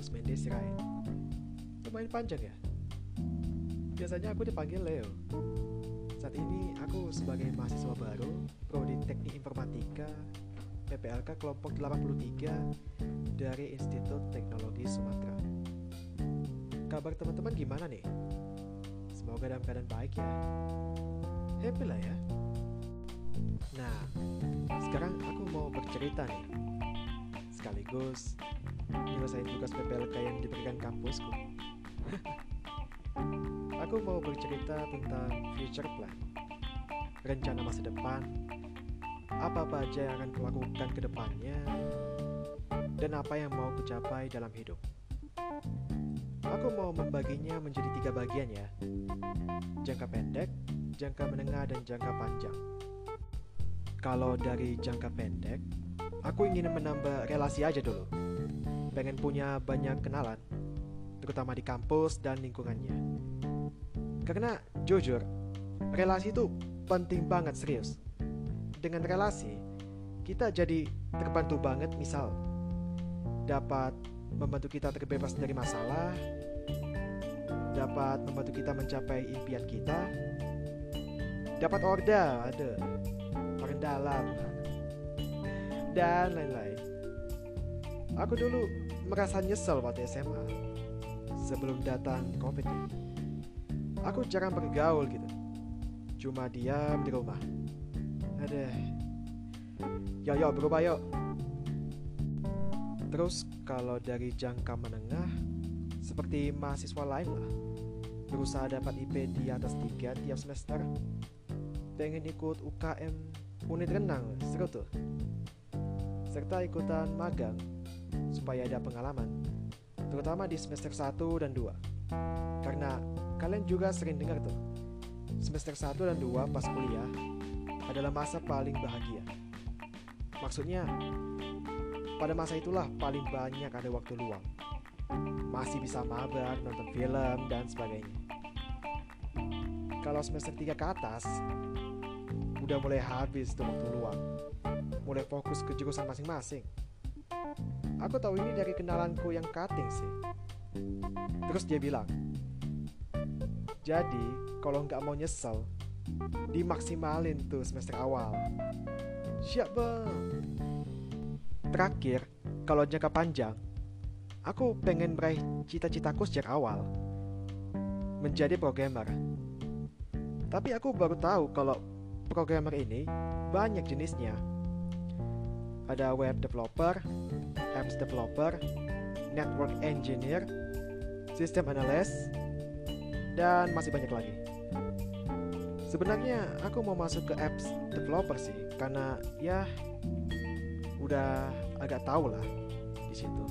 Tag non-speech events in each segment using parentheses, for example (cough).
Pontus Mendes Sirait. Lumayan panjang ya. Biasanya aku dipanggil Leo. Saat ini aku sebagai mahasiswa baru Prodi Teknik Informatika PPLK kelompok 83 dari Institut Teknologi Sumatera. Kabar teman-teman gimana nih? Semoga dalam keadaan baik ya. Happy lah ya. Nah, sekarang aku mau bercerita nih. Sekaligus nyelesain tugas PPLK yang diberikan kampusku. (laughs) aku mau bercerita tentang future plan. Rencana masa depan. Apa-apa aja yang akan kulakukan ke depannya dan apa yang mau kucapai dalam hidup. Aku mau membaginya menjadi tiga bagian ya. Jangka pendek, jangka menengah, dan jangka panjang. Kalau dari jangka pendek, aku ingin menambah relasi aja dulu. Pengen punya banyak kenalan, terutama di kampus dan lingkungannya. Karena jujur, relasi itu penting banget serius. Dengan relasi, kita jadi terbantu banget misal dapat membantu kita terbebas dari masalah, dapat membantu kita mencapai impian kita, dapat order, ada orang dalam, dan lain-lain. Aku dulu merasa nyesel waktu SMA sebelum datang COVID. Aku jarang bergaul gitu, cuma diam di rumah. Ada, yo yo berubah yuk. Terus kalau dari jangka menengah seperti mahasiswa lain lah berusaha dapat IP di atas 3 tiap semester pengen ikut UKM unit renang seru tuh serta ikutan magang supaya ada pengalaman terutama di semester 1 dan 2 karena kalian juga sering dengar tuh semester 1 dan 2 pas kuliah adalah masa paling bahagia maksudnya pada masa itulah paling banyak ada waktu luang. Masih bisa mabar, nonton film, dan sebagainya. Kalau semester 3 ke atas, udah mulai habis tuh waktu luang. Mulai fokus ke jurusan masing-masing. Aku tahu ini dari kenalanku yang cutting sih. Terus dia bilang, jadi kalau nggak mau nyesel, dimaksimalin tuh semester awal. Siap bang. Terakhir, kalau jangka panjang, aku pengen meraih cita-citaku sejak awal. Menjadi programmer. Tapi aku baru tahu kalau programmer ini banyak jenisnya. Ada web developer, apps developer, network engineer, system analyst, dan masih banyak lagi. Sebenarnya aku mau masuk ke apps developer sih, karena ya udah agak tahu lah di situ.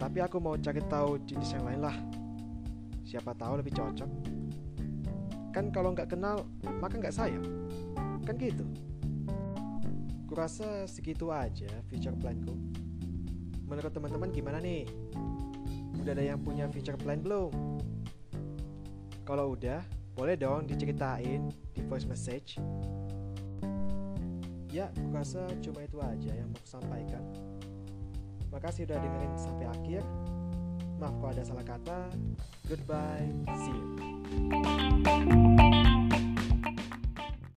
Tapi aku mau cari tahu jenis yang lain lah. Siapa tahu lebih cocok. Kan kalau nggak kenal, maka nggak sayang. Kan gitu. Kurasa segitu aja future planku. Menurut teman-teman gimana nih? Udah ada yang punya future plan belum? Kalau udah, boleh dong diceritain di voice message Ya, aku rasa cuma itu aja yang mau sampaikan. Makasih udah dengerin sampai akhir. Maaf kalau ada salah kata. Goodbye. See you.